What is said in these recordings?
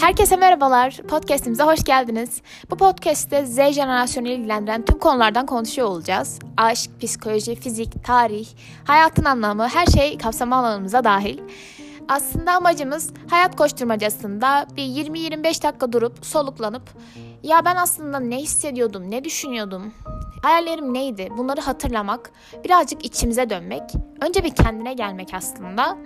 Herkese merhabalar. Podcast'imize hoş geldiniz. Bu podcast'te Z jenerasyonu ilgilendiren tüm konulardan konuşuyor olacağız. Aşk, psikoloji, fizik, tarih, hayatın anlamı, her şey kapsama alanımıza dahil. Aslında amacımız hayat koşturmacasında bir 20-25 dakika durup soluklanıp ya ben aslında ne hissediyordum, ne düşünüyordum, hayallerim neydi bunları hatırlamak, birazcık içimize dönmek, önce bir kendine gelmek aslında.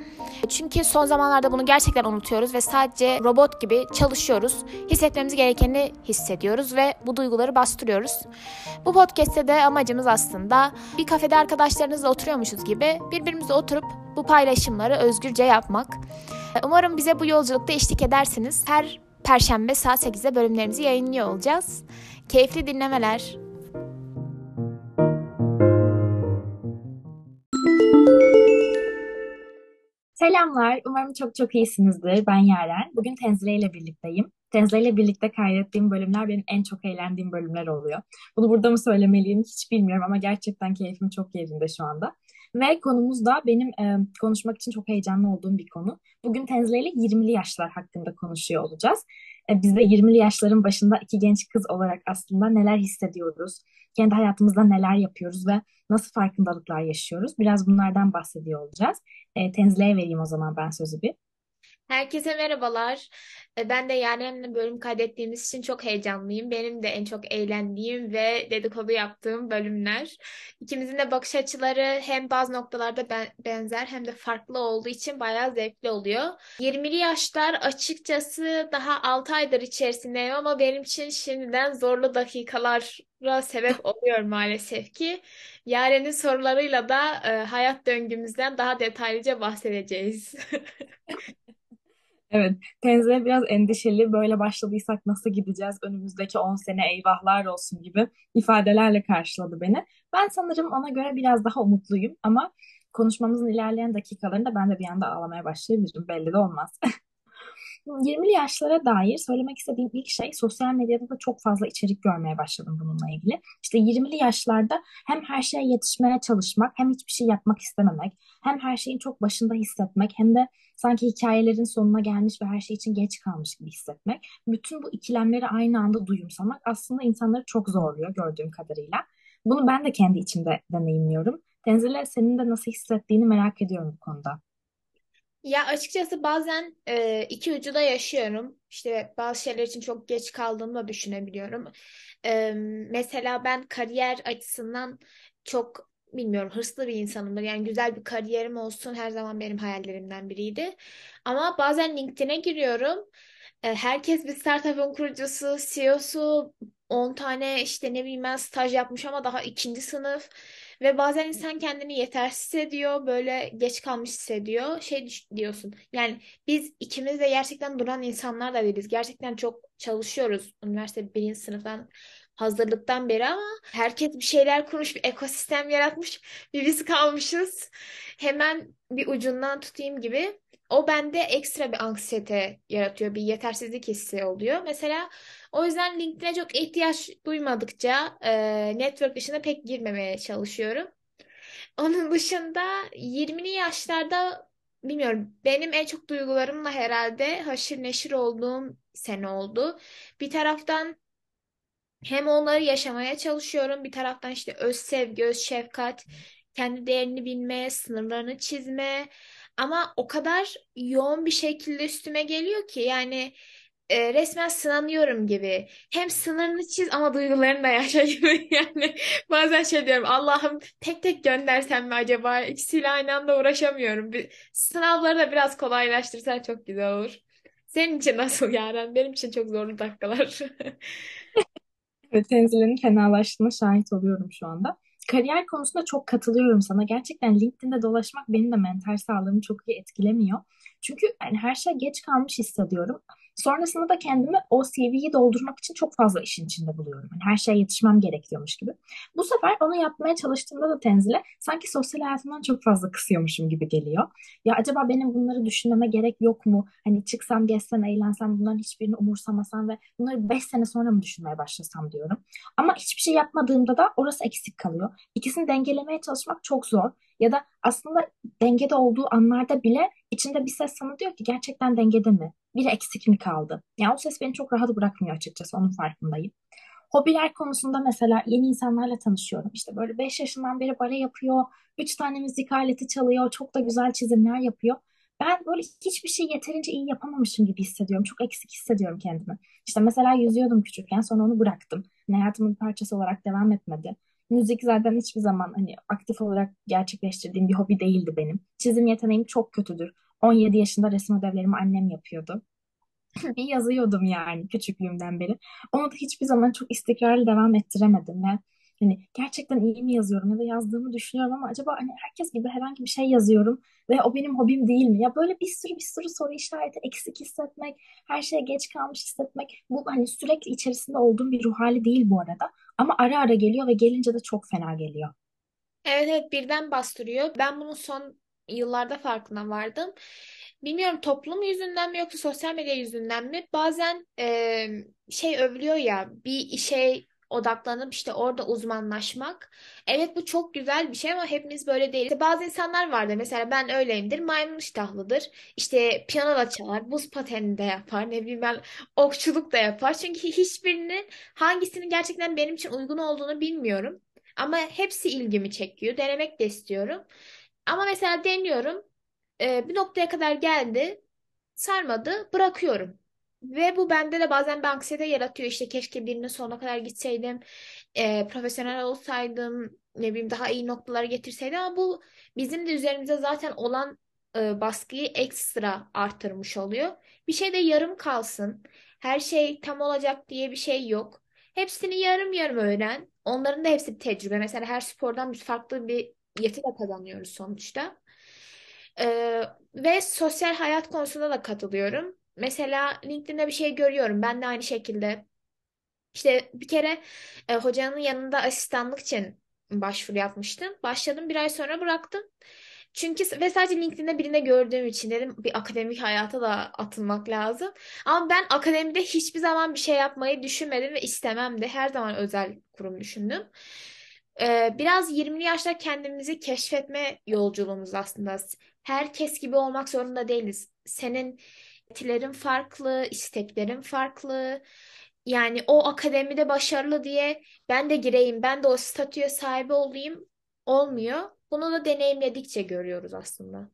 Çünkü son zamanlarda bunu gerçekten unutuyoruz ve sadece robot gibi çalışıyoruz. Hissetmemiz gerekeni hissediyoruz ve bu duyguları bastırıyoruz. Bu podcast'te de amacımız aslında bir kafede arkadaşlarınızla oturuyormuşuz gibi birbirimizle oturup bu paylaşımları özgürce yapmak. Umarım bize bu yolculukta eşlik edersiniz. Her Perşembe saat 8'de bölümlerimizi yayınlıyor olacağız. Keyifli dinlemeler. Selamlar. Umarım çok çok iyisinizdir. Ben Yaren. Bugün Tenzile ile birlikteyim. Tenzile ile birlikte kaydettiğim bölümler benim en çok eğlendiğim bölümler oluyor. Bunu burada mı söylemeliyim hiç bilmiyorum ama gerçekten keyfim çok yerinde şu anda. Ve konumuz da benim e, konuşmak için çok heyecanlı olduğum bir konu. Bugün Tenzile ile 20'li yaşlar hakkında konuşuyor olacağız. E, biz de 20'li yaşların başında iki genç kız olarak aslında neler hissediyoruz, kendi hayatımızda neler yapıyoruz ve nasıl farkındalıklar yaşıyoruz? Biraz bunlardan bahsediyor olacağız. E, Tenzile'ye vereyim o zaman ben sözü bir. Herkese merhabalar. E, ben de Yaren'le bölüm kaydettiğimiz için çok heyecanlıyım. Benim de en çok eğlendiğim ve dedikodu yaptığım bölümler. İkimizin de bakış açıları hem bazı noktalarda benzer hem de farklı olduğu için bayağı zevkli oluyor. 20'li yaşlar açıkçası daha 6 aydır içerisindeyim ama benim için şimdiden zorlu dakikalara sebep oluyor maalesef ki. Yaren'in sorularıyla da e, hayat döngümüzden daha detaylıca bahsedeceğiz. Evet, Tenzi'ye biraz endişeli. Böyle başladıysak nasıl gideceğiz? Önümüzdeki 10 sene eyvahlar olsun gibi ifadelerle karşıladı beni. Ben sanırım ona göre biraz daha umutluyum ama konuşmamızın ilerleyen dakikalarında ben de bir anda ağlamaya başlayabilirim. Belli de olmaz. 20'li yaşlara dair söylemek istediğim ilk şey sosyal medyada da çok fazla içerik görmeye başladım bununla ilgili. İşte 20'li yaşlarda hem her şeye yetişmeye çalışmak hem hiçbir şey yapmak istememek hem her şeyin çok başında hissetmek hem de sanki hikayelerin sonuna gelmiş ve her şey için geç kalmış gibi hissetmek. Bütün bu ikilemleri aynı anda duyumsamak aslında insanları çok zorluyor gördüğüm kadarıyla. Bunu ben de kendi içimde deneyimliyorum. Tenzile senin de nasıl hissettiğini merak ediyorum bu konuda. Ya açıkçası bazen e, iki ucu da yaşıyorum. İşte bazı şeyler için çok geç kaldığımı da düşünebiliyorum. E, mesela ben kariyer açısından çok bilmiyorum hırslı bir insanımdır. Yani güzel bir kariyerim olsun her zaman benim hayallerimden biriydi. Ama bazen LinkedIn'e giriyorum. E, herkes bir startup'ın kurucusu, CEO'su, 10 tane işte ne bileyim ben staj yapmış ama daha ikinci sınıf. Ve bazen insan kendini yetersiz hissediyor, böyle geç kalmış hissediyor. Şey diyorsun. Yani biz ikimiz de gerçekten duran insanlar da değiliz. Gerçekten çok çalışıyoruz üniversite birinci sınıftan hazırlıktan beri ama herkes bir şeyler kurmuş, bir ekosistem yaratmış. Bir biz kalmışız. Hemen bir ucundan tutayım gibi. O bende ekstra bir anksiyete yaratıyor, bir yetersizlik hissi oluyor. Mesela o yüzden LinkedIn'e çok ihtiyaç duymadıkça e, network dışına pek girmemeye çalışıyorum. Onun dışında 20'li yaşlarda bilmiyorum benim en çok duygularımla herhalde haşır neşir olduğum sene oldu. Bir taraftan hem onları yaşamaya çalışıyorum bir taraftan işte öz sevgi, öz şefkat, kendi değerini bilme, sınırlarını çizme ama o kadar yoğun bir şekilde üstüme geliyor ki yani e, resmen sınanıyorum gibi. Hem sınırını çiz ama duygularını da yaşa gibi. Yani bazen şey diyorum Allah'ım tek tek göndersem mi acaba? İkisiyle aynı anda uğraşamıyorum. Bir, sınavları da biraz kolaylaştırsa çok güzel olur. Senin için nasıl Yaren? Benim için çok zorlu dakikalar. Evet, Tenzile'nin fenalaştığına şahit oluyorum şu anda. Kariyer konusunda çok katılıyorum sana. Gerçekten LinkedIn'de dolaşmak benim de mental sağlığımı çok iyi etkilemiyor. Çünkü yani her şey geç kalmış hissediyorum. Sonrasında da kendimi o CV'yi doldurmak için çok fazla işin içinde buluyorum. Yani her şeye yetişmem gerekiyormuş gibi. Bu sefer onu yapmaya çalıştığımda da tenzile sanki sosyal hayatımdan çok fazla kısıyormuşum gibi geliyor. Ya acaba benim bunları düşünmeme gerek yok mu? Hani çıksam, gezsem, eğlensem bunların hiçbirini umursamasam ve bunları 5 sene sonra mı düşünmeye başlasam diyorum. Ama hiçbir şey yapmadığımda da orası eksik kalıyor. İkisini dengelemeye çalışmak çok zor. Ya da aslında dengede olduğu anlarda bile içinde bir ses sana diyor ki gerçekten dengede mi? Biri eksik mi kaldı? Yani o ses beni çok rahat bırakmıyor açıkçası onun farkındayım. Hobiler konusunda mesela yeni insanlarla tanışıyorum. İşte böyle 5 yaşından beri bale yapıyor, 3 tane müzik aleti çalıyor, çok da güzel çizimler yapıyor. Ben böyle hiçbir şey yeterince iyi yapamamışım gibi hissediyorum. Çok eksik hissediyorum kendimi. İşte mesela yüzüyordum küçükken sonra onu bıraktım. Hayatımın bir parçası olarak devam etmedi. Müzik zaten hiçbir zaman hani aktif olarak gerçekleştirdiğim bir hobi değildi benim. Çizim yeteneğim çok kötüdür. 17 yaşında resim ödevlerimi annem yapıyordu. bir yazıyordum yani küçüklüğümden beri. Onu da hiçbir zaman çok istikrarlı devam ettiremedim ve hani gerçekten iyi mi yazıyorum ya da yazdığımı düşünüyorum ama acaba hani herkes gibi herhangi bir şey yazıyorum ve o benim hobim değil mi? Ya böyle bir sürü bir sürü soru işareti, eksik hissetmek, her şeye geç kalmış hissetmek bu hani sürekli içerisinde olduğum bir ruh hali değil bu arada. Ama ara ara geliyor ve gelince de çok fena geliyor. Evet evet birden bastırıyor. Ben bunun son yıllarda farkına vardım. Bilmiyorum toplum yüzünden mi yoksa sosyal medya yüzünden mi? Bazen e, şey övülüyor ya bir işe odaklanıp işte orada uzmanlaşmak. Evet bu çok güzel bir şey ama hepimiz böyle değil. İşte bazı insanlar vardır mesela ben öyleyimdir. Maymun iştahlıdır. İşte piyano da çalar, buz pateni de yapar, ne bileyim ben okçuluk da yapar. Çünkü hiçbirinin hangisinin gerçekten benim için uygun olduğunu bilmiyorum. Ama hepsi ilgimi çekiyor. Denemek de istiyorum. Ama mesela deniyorum. bir noktaya kadar geldi. Sarmadı. Bırakıyorum. Ve bu bende de bazen bir anksiyete yaratıyor. İşte keşke birinin sonuna kadar gitseydim. e, profesyonel olsaydım. Ne bileyim daha iyi noktalara getirseydim. Ama bu bizim de üzerimize zaten olan e, baskıyı ekstra arttırmış oluyor. Bir şey de yarım kalsın. Her şey tam olacak diye bir şey yok. Hepsini yarım yarım öğren. Onların da hepsi bir tecrübe. Mesela her spordan biz farklı bir yeti de kazanıyoruz sonuçta. Ee, ve sosyal hayat konusunda da katılıyorum. Mesela LinkedIn'de bir şey görüyorum. Ben de aynı şekilde. İşte bir kere e, hocanın yanında asistanlık için başvuru yapmıştım. Başladım bir ay sonra bıraktım. Çünkü ve sadece LinkedIn'de birine gördüğüm için dedim bir akademik hayata da atılmak lazım. Ama ben akademide hiçbir zaman bir şey yapmayı düşünmedim ve istemem de her zaman özel kurum düşündüm. Ee, biraz 20'li yaşta kendimizi keşfetme yolculuğumuz aslında. Herkes gibi olmak zorunda değiliz. Senin beklentilerin farklı, isteklerin farklı. Yani o akademide başarılı diye ben de gireyim, ben de o statüye sahibi olayım olmuyor. Bunu da deneyimledikçe görüyoruz aslında.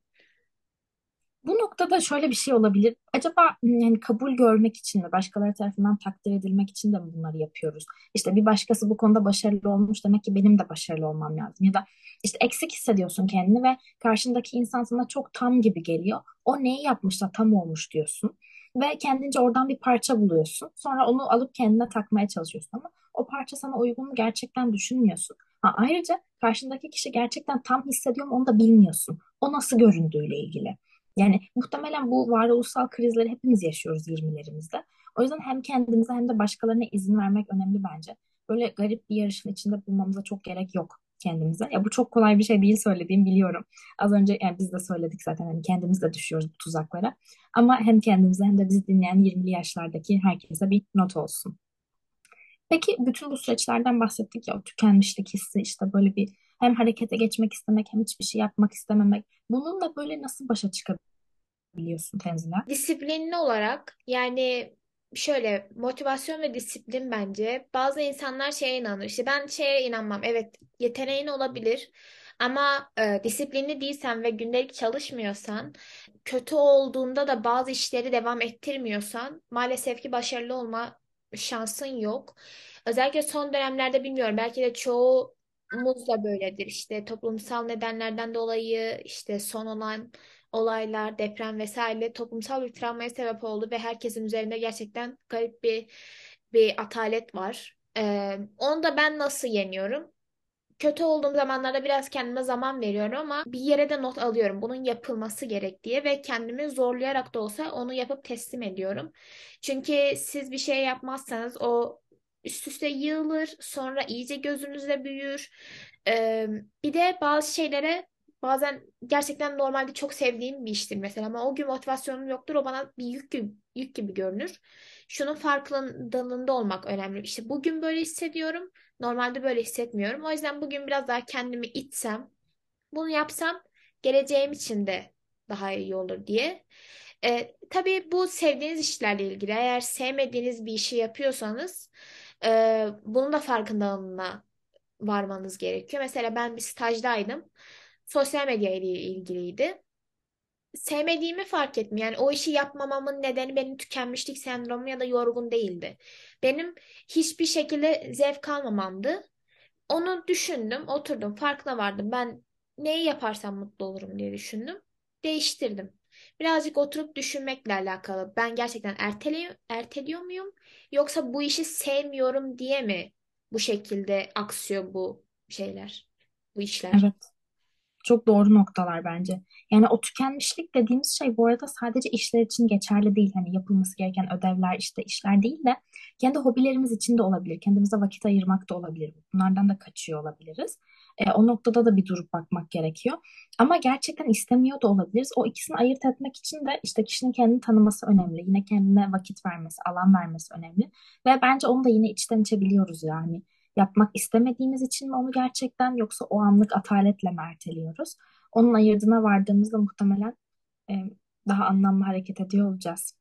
Bu noktada şöyle bir şey olabilir. Acaba yani kabul görmek için mi, başkaları tarafından takdir edilmek için de mi bunları yapıyoruz? İşte bir başkası bu konuda başarılı olmuş demek ki benim de başarılı olmam lazım. Ya da işte eksik hissediyorsun kendini ve karşındaki insan sana çok tam gibi geliyor. O neyi yapmış da tam olmuş diyorsun. Ve kendince oradan bir parça buluyorsun. Sonra onu alıp kendine takmaya çalışıyorsun ama o parça sana uygun mu gerçekten düşünmüyorsun. Ha, ayrıca karşındaki kişi gerçekten tam hissediyor mu onu da bilmiyorsun. O nasıl göründüğüyle ilgili. Yani muhtemelen bu varoluşsal krizleri hepimiz yaşıyoruz 20'lerimizde. O yüzden hem kendimize hem de başkalarına izin vermek önemli bence. Böyle garip bir yarışın içinde bulmamıza çok gerek yok kendimize. Ya bu çok kolay bir şey değil söylediğim biliyorum. Az önce yani biz de söyledik zaten hani kendimiz de düşüyoruz bu tuzaklara. Ama hem kendimize hem de bizi dinleyen 20'li yaşlardaki herkese bir not olsun. Peki bütün bu süreçlerden bahsettik ya o tükenmişlik hissi işte böyle bir hem harekete geçmek istemek hem hiçbir şey yapmak istememek. Bununla böyle nasıl başa çıkabiliyorsun Tenzile? Disiplinli olarak yani şöyle motivasyon ve disiplin bence bazı insanlar şeye inanır. İşte ben şeye inanmam. Evet yeteneğin olabilir ama e, disiplinli değilsen ve gündelik çalışmıyorsan kötü olduğunda da bazı işleri devam ettirmiyorsan maalesef ki başarılı olma şansın yok. Özellikle son dönemlerde bilmiyorum belki de çoğumuz da böyledir. İşte toplumsal nedenlerden dolayı işte son olan olaylar, deprem vesaire toplumsal bir travmaya sebep oldu ve herkesin üzerinde gerçekten garip bir bir atalet var. Ee, onu da ben nasıl yeniyorum? Kötü olduğum zamanlarda biraz kendime zaman veriyorum ama bir yere de not alıyorum. Bunun yapılması gerek diye ve kendimi zorlayarak da olsa onu yapıp teslim ediyorum. Çünkü siz bir şey yapmazsanız o üst üste yığılır, sonra iyice gözünüzde büyür. Ee, bir de bazı şeylere bazen gerçekten normalde çok sevdiğim bir iştir mesela ama o gün motivasyonum yoktur. O bana bir yük gibi, yük gibi görünür. Şunun farkındalığında olmak önemli. İşte bugün böyle hissediyorum. Normalde böyle hissetmiyorum. O yüzden bugün biraz daha kendimi itsem, Bunu yapsam geleceğim için de daha iyi olur diye. E, tabii bu sevdiğiniz işlerle ilgili. Eğer sevmediğiniz bir işi yapıyorsanız e, bunun da farkındalığına varmanız gerekiyor. Mesela ben bir stajdaydım. Sosyal medya ile ilgiliydi. Sevmediğimi fark ettim. Yani o işi yapmamamın nedeni benim tükenmişlik sendromu ya da yorgun değildi. Benim hiçbir şekilde zevk almamamdı. Onu düşündüm, oturdum, farkına vardım. Ben neyi yaparsam mutlu olurum diye düşündüm. Değiştirdim. Birazcık oturup düşünmekle alakalı. Ben gerçekten erteliyor, erteliyor muyum? Yoksa bu işi sevmiyorum diye mi bu şekilde aksıyor bu şeyler, bu işler? Evet. Çok doğru noktalar bence. Yani o tükenmişlik dediğimiz şey bu arada sadece işler için geçerli değil. Hani yapılması gereken ödevler işte işler değil de kendi hobilerimiz için de olabilir. Kendimize vakit ayırmak da olabilir. Bunlardan da kaçıyor olabiliriz. E, o noktada da bir durup bakmak gerekiyor. Ama gerçekten istemiyor da olabiliriz. O ikisini ayırt etmek için de işte kişinin kendini tanıması önemli. Yine kendine vakit vermesi, alan vermesi önemli. Ve bence onu da yine içten içebiliyoruz yani yapmak istemediğimiz için mi onu gerçekten yoksa o anlık ataletle mi erteliyoruz? Onun ayırdına vardığımızda muhtemelen e, daha anlamlı hareket ediyor olacağız.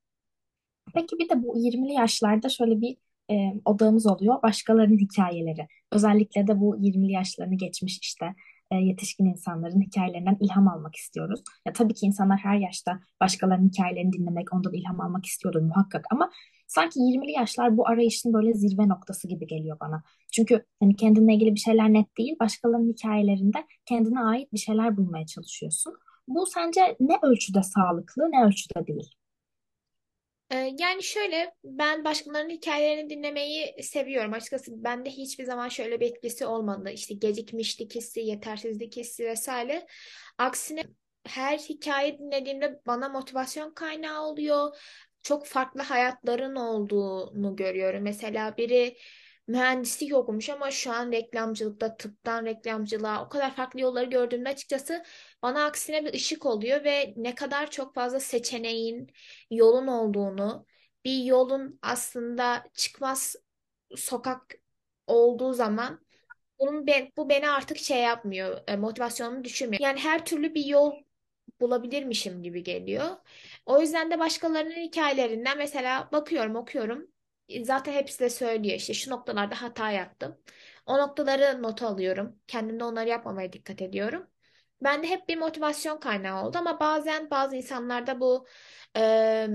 Peki bir de bu 20'li yaşlarda şöyle bir e, odağımız oluyor. Başkalarının hikayeleri. Özellikle de bu 20'li yaşlarını geçmiş işte e, yetişkin insanların hikayelerinden ilham almak istiyoruz. Ya tabii ki insanlar her yaşta başkalarının hikayelerini dinlemek, ondan ilham almak istiyordur muhakkak ama sanki 20'li yaşlar bu arayışın böyle zirve noktası gibi geliyor bana. Çünkü hani kendinle ilgili bir şeyler net değil, başkalarının hikayelerinde kendine ait bir şeyler bulmaya çalışıyorsun. Bu sence ne ölçüde sağlıklı, ne ölçüde değil? Ee, Yani şöyle ben başkalarının hikayelerini dinlemeyi seviyorum. Açıkçası bende hiçbir zaman şöyle bir etkisi olmadı. İşte gecikmişlik hissi, yetersizlik hissi vesaire. Aksine her hikaye dinlediğimde bana motivasyon kaynağı oluyor. Çok farklı hayatların olduğunu görüyorum. Mesela biri mühendislik okumuş ama şu an reklamcılıkta, tıptan reklamcılığa o kadar farklı yolları gördüğümde açıkçası bana aksine bir ışık oluyor ve ne kadar çok fazla seçeneğin yolun olduğunu, bir yolun aslında çıkmaz sokak olduğu zaman bunun ben, bu beni artık şey yapmıyor, e, motivasyonumu düşürmüyor. Yani her türlü bir yol bulabilirmişim gibi geliyor. O yüzden de başkalarının hikayelerinden mesela bakıyorum, okuyorum. E, Zaten hepsi de söylüyor işte şu noktalarda hata yaptım. O noktaları not alıyorum. Kendimde onları yapmamaya dikkat ediyorum. Ben de hep bir motivasyon kaynağı oldu ama bazen bazı insanlarda bu e,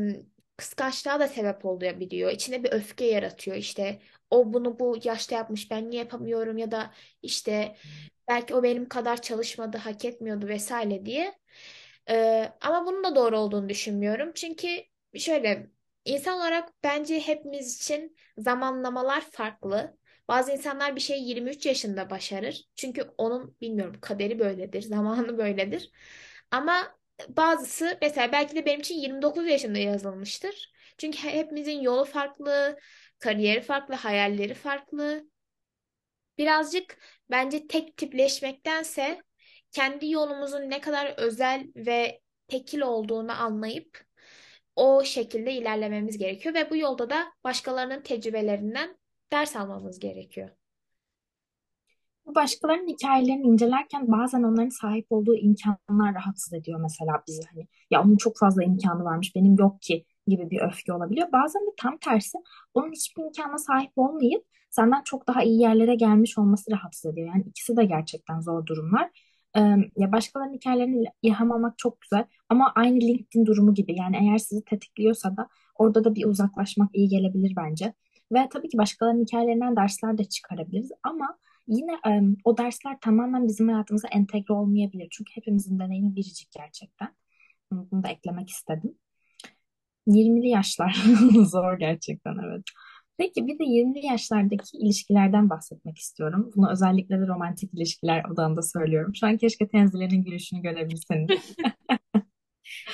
kıskançlığa da sebep olabiliyor. İçine bir öfke yaratıyor. İşte o bunu bu yaşta yapmış ben niye yapamıyorum ya da işte belki o benim kadar çalışmadı, hak etmiyordu vesaire diye. E, ama bunun da doğru olduğunu düşünmüyorum. Çünkü şöyle insan olarak bence hepimiz için zamanlamalar farklı. Bazı insanlar bir şeyi 23 yaşında başarır. Çünkü onun bilmiyorum kaderi böyledir, zamanı böyledir. Ama bazısı mesela belki de benim için 29 yaşında yazılmıştır. Çünkü hepimizin yolu farklı, kariyeri farklı, hayalleri farklı. Birazcık bence tek tipleşmektense kendi yolumuzun ne kadar özel ve tekil olduğunu anlayıp o şekilde ilerlememiz gerekiyor ve bu yolda da başkalarının tecrübelerinden ders almamız gerekiyor. Başkalarının hikayelerini incelerken bazen onların sahip olduğu imkanlar rahatsız ediyor mesela bizi hani ya onun çok fazla imkanı varmış benim yok ki gibi bir öfke olabiliyor. Bazen de tam tersi onun hiçbir imkana sahip olmayıp senden çok daha iyi yerlere gelmiş olması rahatsız ediyor. Yani ikisi de gerçekten zor durumlar. Ee, ya başkalarının hikayelerini ilham almak çok güzel ama aynı LinkedIn durumu gibi yani eğer sizi tetikliyorsa da orada da bir uzaklaşmak iyi gelebilir bence. Ve tabii ki başkalarının hikayelerinden dersler de çıkarabiliriz ama Yine o dersler tamamen bizim hayatımıza entegre olmayabilir. Çünkü hepimizin deneyimi biricik gerçekten. Bunu da eklemek istedim. 20'li yaşlar zor gerçekten evet. Peki bir de 20'li yaşlardaki ilişkilerden bahsetmek istiyorum. Bunu özellikle de romantik ilişkiler odağında söylüyorum. Şu an keşke Tenzile'nin gülüşünü görebilseniz.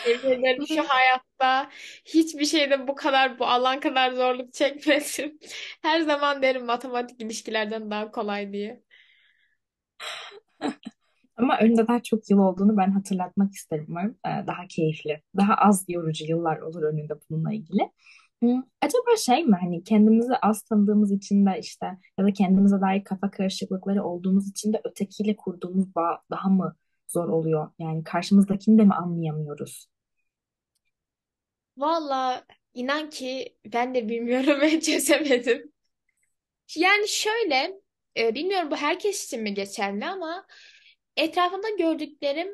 Yemin ederim şu hayatta hiçbir şeyde bu kadar bu alan kadar zorluk çekmedim. Her zaman derim matematik ilişkilerden daha kolay diye. Ama önünde daha çok yıl olduğunu ben hatırlatmak isterim. Umarım e, daha keyifli, daha az yorucu yıllar olur önünde bununla ilgili. Acaba şey mi hani kendimizi az tanıdığımız için de işte ya da kendimize dair kafa karışıklıkları olduğumuz için de ötekiyle kurduğumuz bağ daha mı zor oluyor? Yani karşımızdakini de mi anlayamıyoruz? Valla inan ki ben de bilmiyorum ve çözemedim. Yani şöyle, e, bilmiyorum bu herkes için mi geçerli ama etrafımda gördüklerim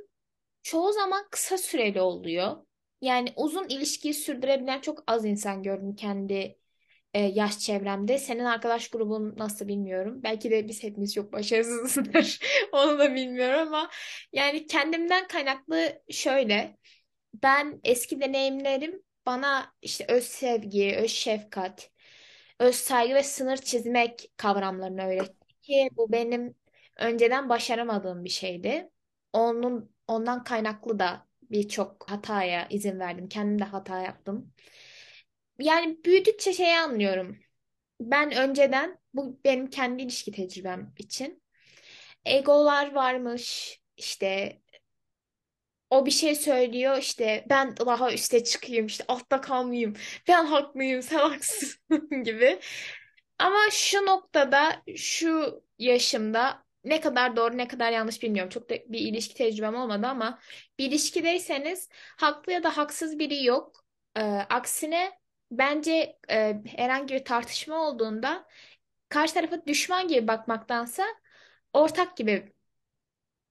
çoğu zaman kısa süreli oluyor. Yani uzun ilişkiyi sürdürebilen çok az insan gördüm kendi e, yaş çevremde. Senin arkadaş grubun nasıl bilmiyorum. Belki de biz hepimiz çok başarısızdır. Onu da bilmiyorum ama yani kendimden kaynaklı şöyle. Ben eski deneyimlerim bana işte öz sevgi, öz şefkat, öz saygı ve sınır çizmek kavramlarını öğretti ki bu benim önceden başaramadığım bir şeydi. Onun ondan kaynaklı da birçok hataya izin verdim. Kendim de hata yaptım. Yani büyüdükçe şeyi anlıyorum. Ben önceden bu benim kendi ilişki tecrübem için egolar varmış. İşte o bir şey söylüyor işte ben daha üste çıkayım işte altta kalmayayım. Ben haklıyım sen haksızsın gibi. Ama şu noktada şu yaşımda ne kadar doğru ne kadar yanlış bilmiyorum. Çok da bir ilişki tecrübem olmadı ama bir ilişkideyseniz haklı ya da haksız biri yok. Ee, aksine bence e, herhangi bir tartışma olduğunda karşı tarafa düşman gibi bakmaktansa ortak gibi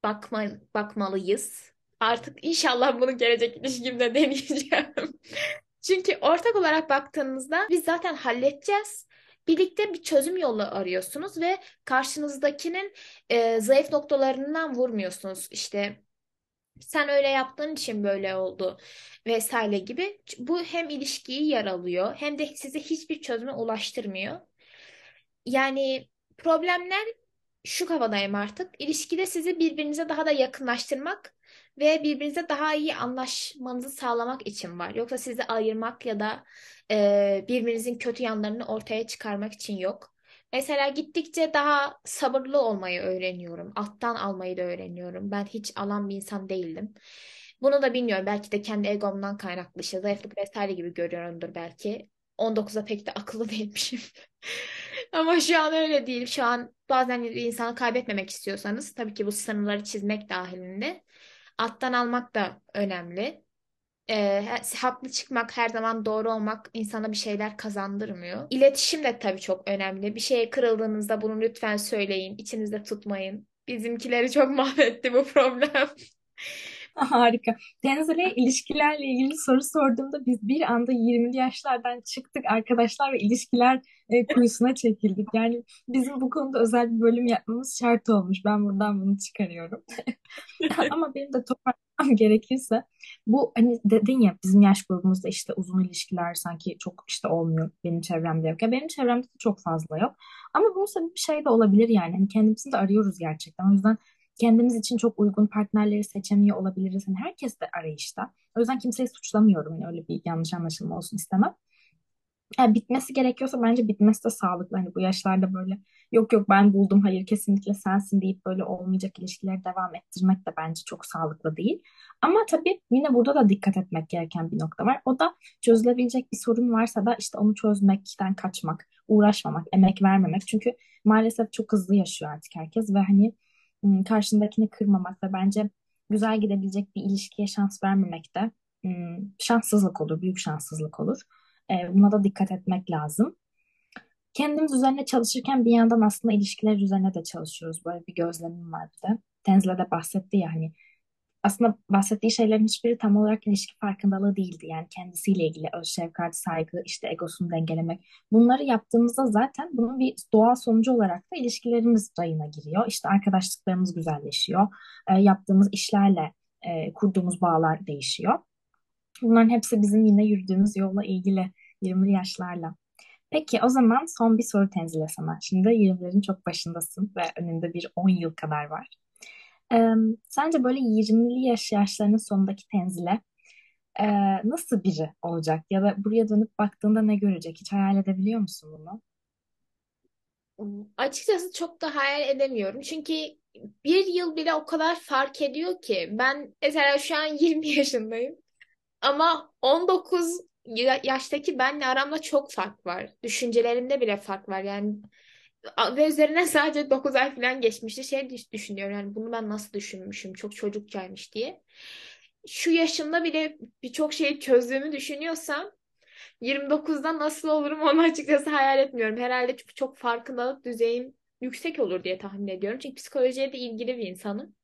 bakma, bakmalıyız. Artık inşallah bunu gelecek ilişkimde deneyeceğim. Çünkü ortak olarak baktığınızda biz zaten halledeceğiz. Birlikte bir çözüm yolu arıyorsunuz ve karşınızdakinin e, zayıf noktalarından vurmuyorsunuz. İşte sen öyle yaptığın için böyle oldu vesaire gibi. Bu hem ilişkiyi yaralıyor hem de sizi hiçbir çözüme ulaştırmıyor. Yani problemler şu kafadayım artık. İlişkide sizi birbirinize daha da yakınlaştırmak ve birbirinize daha iyi anlaşmanızı sağlamak için var. Yoksa sizi ayırmak ya da e, birbirinizin kötü yanlarını ortaya çıkarmak için yok. Mesela gittikçe daha sabırlı olmayı öğreniyorum. Alttan almayı da öğreniyorum. Ben hiç alan bir insan değildim. Bunu da bilmiyorum. Belki de kendi egomdan kaynaklı işte zayıflık vesaire gibi görüyorumdur belki. 19'a pek de akıllı değilmişim. Ama şu an öyle değil. Şu an bazen bir insanı kaybetmemek istiyorsanız tabii ki bu sınırları çizmek dahilinde. Alttan almak da önemli. Ee, haklı çıkmak, her zaman doğru olmak insana bir şeyler kazandırmıyor. İletişim de tabii çok önemli. Bir şeye kırıldığınızda bunu lütfen söyleyin. İçinizde tutmayın. Bizimkileri çok mahvetti bu problem. Harika. Tenzile ilişkilerle ilgili soru sorduğumda biz bir anda 20'li yaşlardan çıktık arkadaşlar ve ilişkiler e, kuyusuna çekildik. Yani bizim bu konuda özel bir bölüm yapmamız şart olmuş. Ben buradan bunu çıkarıyorum. Ama benim de toparlamam gerekirse bu hani dedin ya bizim yaş grubumuzda işte uzun ilişkiler sanki çok işte olmuyor. Benim çevremde yok. Ya benim çevremde de çok fazla yok. Ama bunun sebebi bir şey de olabilir yani. Hani kendimizi de arıyoruz gerçekten. O yüzden kendimiz için çok uygun partnerleri seçemiyor olabiliriz. Yani herkes de arayışta. O yüzden kimseyi suçlamıyorum. Yani öyle bir yanlış anlaşılma olsun istemem. Yani bitmesi gerekiyorsa bence bitmesi de sağlıklı. Hani bu yaşlarda böyle yok yok ben buldum hayır kesinlikle sensin deyip böyle olmayacak ilişkileri devam ettirmek de bence çok sağlıklı değil. Ama tabii yine burada da dikkat etmek gereken bir nokta var. O da çözülebilecek bir sorun varsa da işte onu çözmekten kaçmak, uğraşmamak, emek vermemek. Çünkü maalesef çok hızlı yaşıyor artık herkes ve hani karşındakini kırmamak ve bence güzel gidebilecek bir ilişkiye şans vermemek de şanssızlık olur, büyük şanssızlık olur. E, buna da dikkat etmek lazım. Kendimiz üzerine çalışırken bir yandan aslında ilişkiler üzerine de çalışıyoruz. Böyle bir gözlemim var bir de. Tenzile de bahsetti ya hani aslında bahsettiği şeylerin hiçbiri tam olarak ilişki farkındalığı değildi. Yani kendisiyle ilgili öz şefkat, saygı, işte egosunu dengelemek. Bunları yaptığımızda zaten bunun bir doğal sonucu olarak da ilişkilerimiz rayına giriyor. İşte arkadaşlıklarımız güzelleşiyor. E, yaptığımız işlerle e, kurduğumuz bağlar değişiyor. Bunların hepsi bizim yine yürüdüğümüz yolla ilgili 20'li yaşlarla. Peki o zaman son bir soru tenzile sana. Şimdi 20'lerin çok başındasın ve önünde bir 10 yıl kadar var. Ee, sence böyle 20'li yaş yaşlarının sonundaki tenzile e, nasıl biri olacak? Ya da buraya dönüp baktığında ne görecek? Hiç hayal edebiliyor musun bunu? Açıkçası çok da hayal edemiyorum. Çünkü bir yıl bile o kadar fark ediyor ki. Ben mesela şu an 20 yaşındayım. Ama 19 ya- yaştaki benle aramda çok fark var. Düşüncelerinde bile fark var. Yani Ve üzerinden sadece 9 ay falan geçmişti. Şey düş- düşünüyorum yani bunu ben nasıl düşünmüşüm çok çocukçaymış diye. Şu yaşımda bile birçok şeyi çözdüğümü düşünüyorsam 29'da nasıl olurum onu açıkçası hayal etmiyorum. Herhalde çünkü çok farkındalık düzeyim yüksek olur diye tahmin ediyorum. Çünkü psikolojiye de ilgili bir insanım.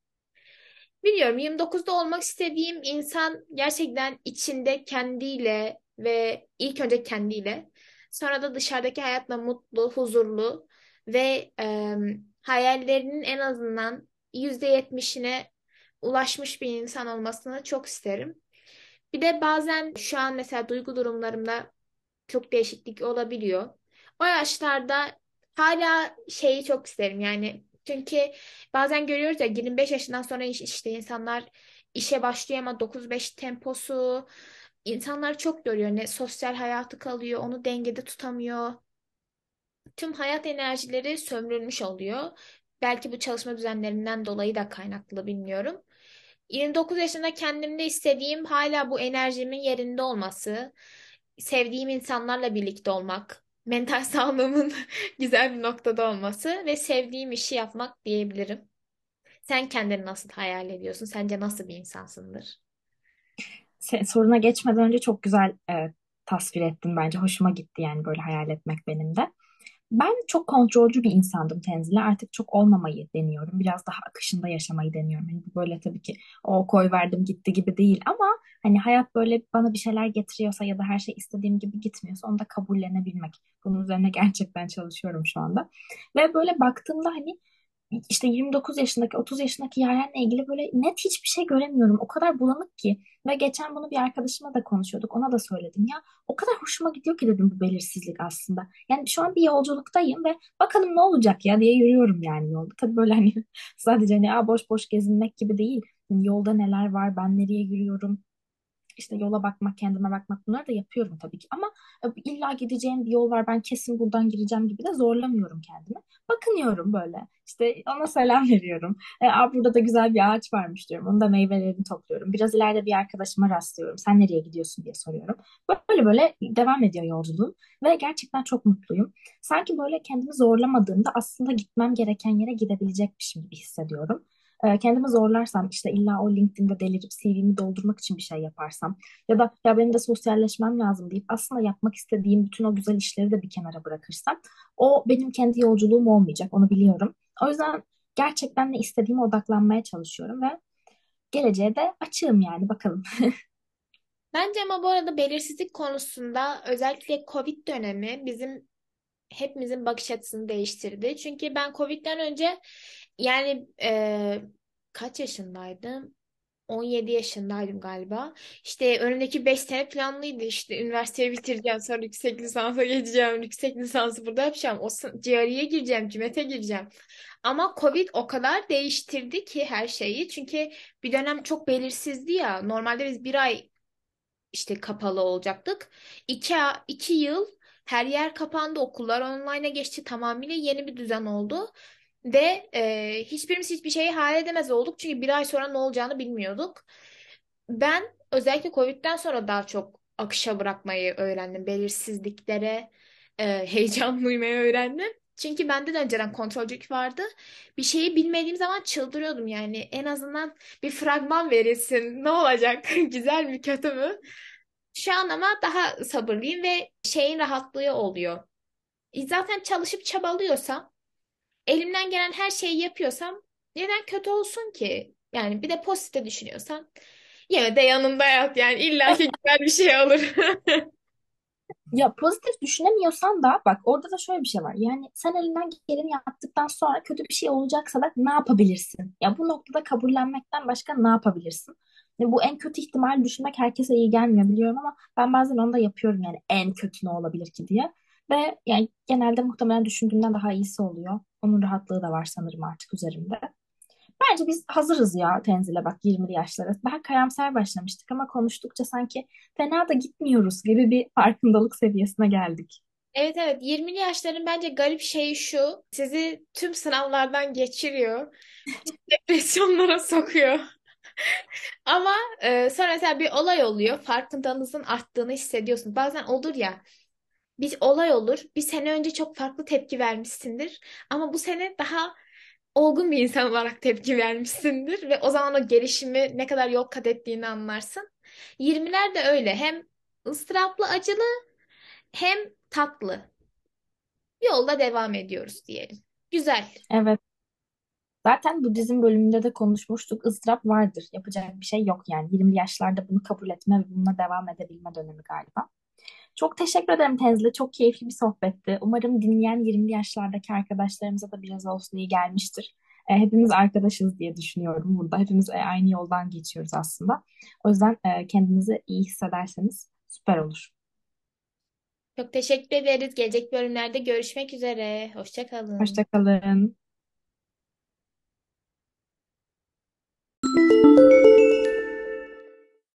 Biliyorum 29'da olmak istediğim insan gerçekten içinde kendiyle ve ilk önce kendiyle sonra da dışarıdaki hayatla mutlu, huzurlu ve e, hayallerinin en azından %70'ine ulaşmış bir insan olmasını çok isterim. Bir de bazen şu an mesela duygu durumlarımda çok değişiklik olabiliyor. O yaşlarda hala şeyi çok isterim yani çünkü bazen görüyoruz ya 25 yaşından sonra iş- işte insanlar işe başlıyor ama 9-5 temposu insanlar çok görüyor ne sosyal hayatı kalıyor onu dengede tutamıyor. Tüm hayat enerjileri sömürülmüş oluyor. Belki bu çalışma düzenlerinden dolayı da kaynaklı bilmiyorum. 29 yaşında kendimde istediğim hala bu enerjimin yerinde olması, sevdiğim insanlarla birlikte olmak, mental sağlığımın güzel bir noktada olması ve sevdiğim işi yapmak diyebilirim. Sen kendini nasıl hayal ediyorsun? Sence nasıl bir insansındır? Soruna geçmeden önce çok güzel e, tasvir ettin bence. Hoşuma gitti yani böyle hayal etmek benim de. Ben çok kontrolcü bir insandım Tenzile. Artık çok olmamayı deniyorum. Biraz daha akışında yaşamayı deniyorum. Hani bu böyle tabii ki o koy verdim gitti gibi değil ama hani hayat böyle bana bir şeyler getiriyorsa ya da her şey istediğim gibi gitmiyorsa onu da kabullenebilmek. Bunun üzerine gerçekten çalışıyorum şu anda. Ve böyle baktığımda hani işte 29 yaşındaki 30 yaşındaki yerlerle ilgili böyle net hiçbir şey göremiyorum. O kadar bulanık ki. Ve geçen bunu bir arkadaşıma da konuşuyorduk. Ona da söyledim ya. O kadar hoşuma gidiyor ki dedim bu belirsizlik aslında. Yani şu an bir yolculuktayım ve bakalım ne olacak ya diye yürüyorum yani yolda. Tabii böyle hani sadece hani boş boş gezinmek gibi değil. Yani yolda neler var, ben nereye yürüyorum, işte yola bakmak, kendime bakmak bunları da yapıyorum tabii ki. Ama e, illa gideceğim bir yol var ben kesin buradan gireceğim gibi de zorlamıyorum kendimi. Bakınıyorum böyle. İşte ona selam veriyorum. E, Aa, burada da güzel bir ağaç varmış diyorum. Onun da meyvelerini topluyorum. Biraz ileride bir arkadaşıma rastlıyorum. Sen nereye gidiyorsun diye soruyorum. Böyle böyle devam ediyor yolculuğum. Ve gerçekten çok mutluyum. Sanki böyle kendimi zorlamadığımda aslında gitmem gereken yere gidebilecekmişim gibi hissediyorum e, kendimi zorlarsam işte illa o LinkedIn'de delirip CV'mi doldurmak için bir şey yaparsam ya da ya benim de sosyalleşmem lazım deyip aslında yapmak istediğim bütün o güzel işleri de bir kenara bırakırsam o benim kendi yolculuğum olmayacak onu biliyorum. O yüzden gerçekten ne istediğime odaklanmaya çalışıyorum ve geleceğe de açığım yani bakalım. Bence ama bu arada belirsizlik konusunda özellikle Covid dönemi bizim hepimizin bakış açısını değiştirdi. Çünkü ben Covid'den önce yani e, kaç yaşındaydım? 17 yaşındaydım galiba. İşte önümdeki 5 sene planlıydı. İşte üniversiteyi bitireceğim. Sonra yüksek lisansa geçeceğim. Yüksek lisansı burada yapacağım. O CRE'ye gireceğim. CİMET'e gireceğim. Ama Covid o kadar değiştirdi ki her şeyi. Çünkü bir dönem çok belirsizdi ya. Normalde biz bir ay işte kapalı olacaktık. İki, iki yıl her yer kapandı. Okullar online'a geçti. Tamamıyla yeni bir düzen oldu. Ve e, hiçbirimiz hiçbir şeyi hayal edemez olduk. Çünkü bir ay sonra ne olacağını bilmiyorduk. Ben özellikle Covid'den sonra daha çok akışa bırakmayı öğrendim. Belirsizliklere e, heyecan duymayı öğrendim. Çünkü bende de önceden kontrolcük vardı. Bir şeyi bilmediğim zaman çıldırıyordum yani. En azından bir fragman verilsin. Ne olacak? Güzel mi kötü mü? Şu an ama daha sabırlıyım ve şeyin rahatlığı oluyor. Zaten çalışıp çabalıyorsam elimden gelen her şeyi yapıyorsam neden kötü olsun ki? Yani bir de pozitif düşünüyorsam yine de yanında yat yani illaki güzel bir şey olur. Ya pozitif düşünemiyorsan da bak orada da şöyle bir şey var. Yani sen elinden geleni yaptıktan sonra kötü bir şey olacaksa da ne yapabilirsin? Ya bu noktada kabullenmekten başka ne yapabilirsin? Ya bu en kötü ihtimal düşünmek herkese iyi gelmiyor biliyorum ama ben bazen onu da yapıyorum yani en kötü ne olabilir ki diye. Ve yani genelde muhtemelen düşündüğümden daha iyisi oluyor. Onun rahatlığı da var sanırım artık üzerimde. Bence biz hazırız ya Tenzile bak 20'li yaşlara. Daha karamsar başlamıştık ama konuştukça sanki fena da gitmiyoruz gibi bir farkındalık seviyesine geldik. Evet evet 20'li yaşların bence garip şeyi şu sizi tüm sınavlardan geçiriyor. Depresyonlara sokuyor. Ama e, sonra mesela bir olay oluyor farkındalığınızın arttığını hissediyorsunuz. Bazen olur ya bir olay olur. Bir sene önce çok farklı tepki vermişsindir. Ama bu sene daha olgun bir insan olarak tepki vermişsindir. Ve o zaman o gelişimi ne kadar yol kat ettiğini anlarsın. 20'ler de öyle. Hem ıstıraplı, acılı hem tatlı. Yolda devam ediyoruz diyelim. Güzel. Evet. Zaten bu dizin bölümünde de konuşmuştuk. Izdırap vardır. Yapacak bir şey yok yani. 20 yaşlarda bunu kabul etme ve bununla devam edebilme dönemi galiba. Çok teşekkür ederim Tenzile. Çok keyifli bir sohbetti. Umarım dinleyen 20 yaşlardaki arkadaşlarımıza da biraz olsun iyi gelmiştir. E, hepimiz arkadaşız diye düşünüyorum burada. Hepimiz e, aynı yoldan geçiyoruz aslında. O yüzden e, kendinizi iyi hissederseniz süper olur. Çok teşekkür ederiz. Gelecek bölümlerde görüşmek üzere. Hoşçakalın. Hoşçakalın.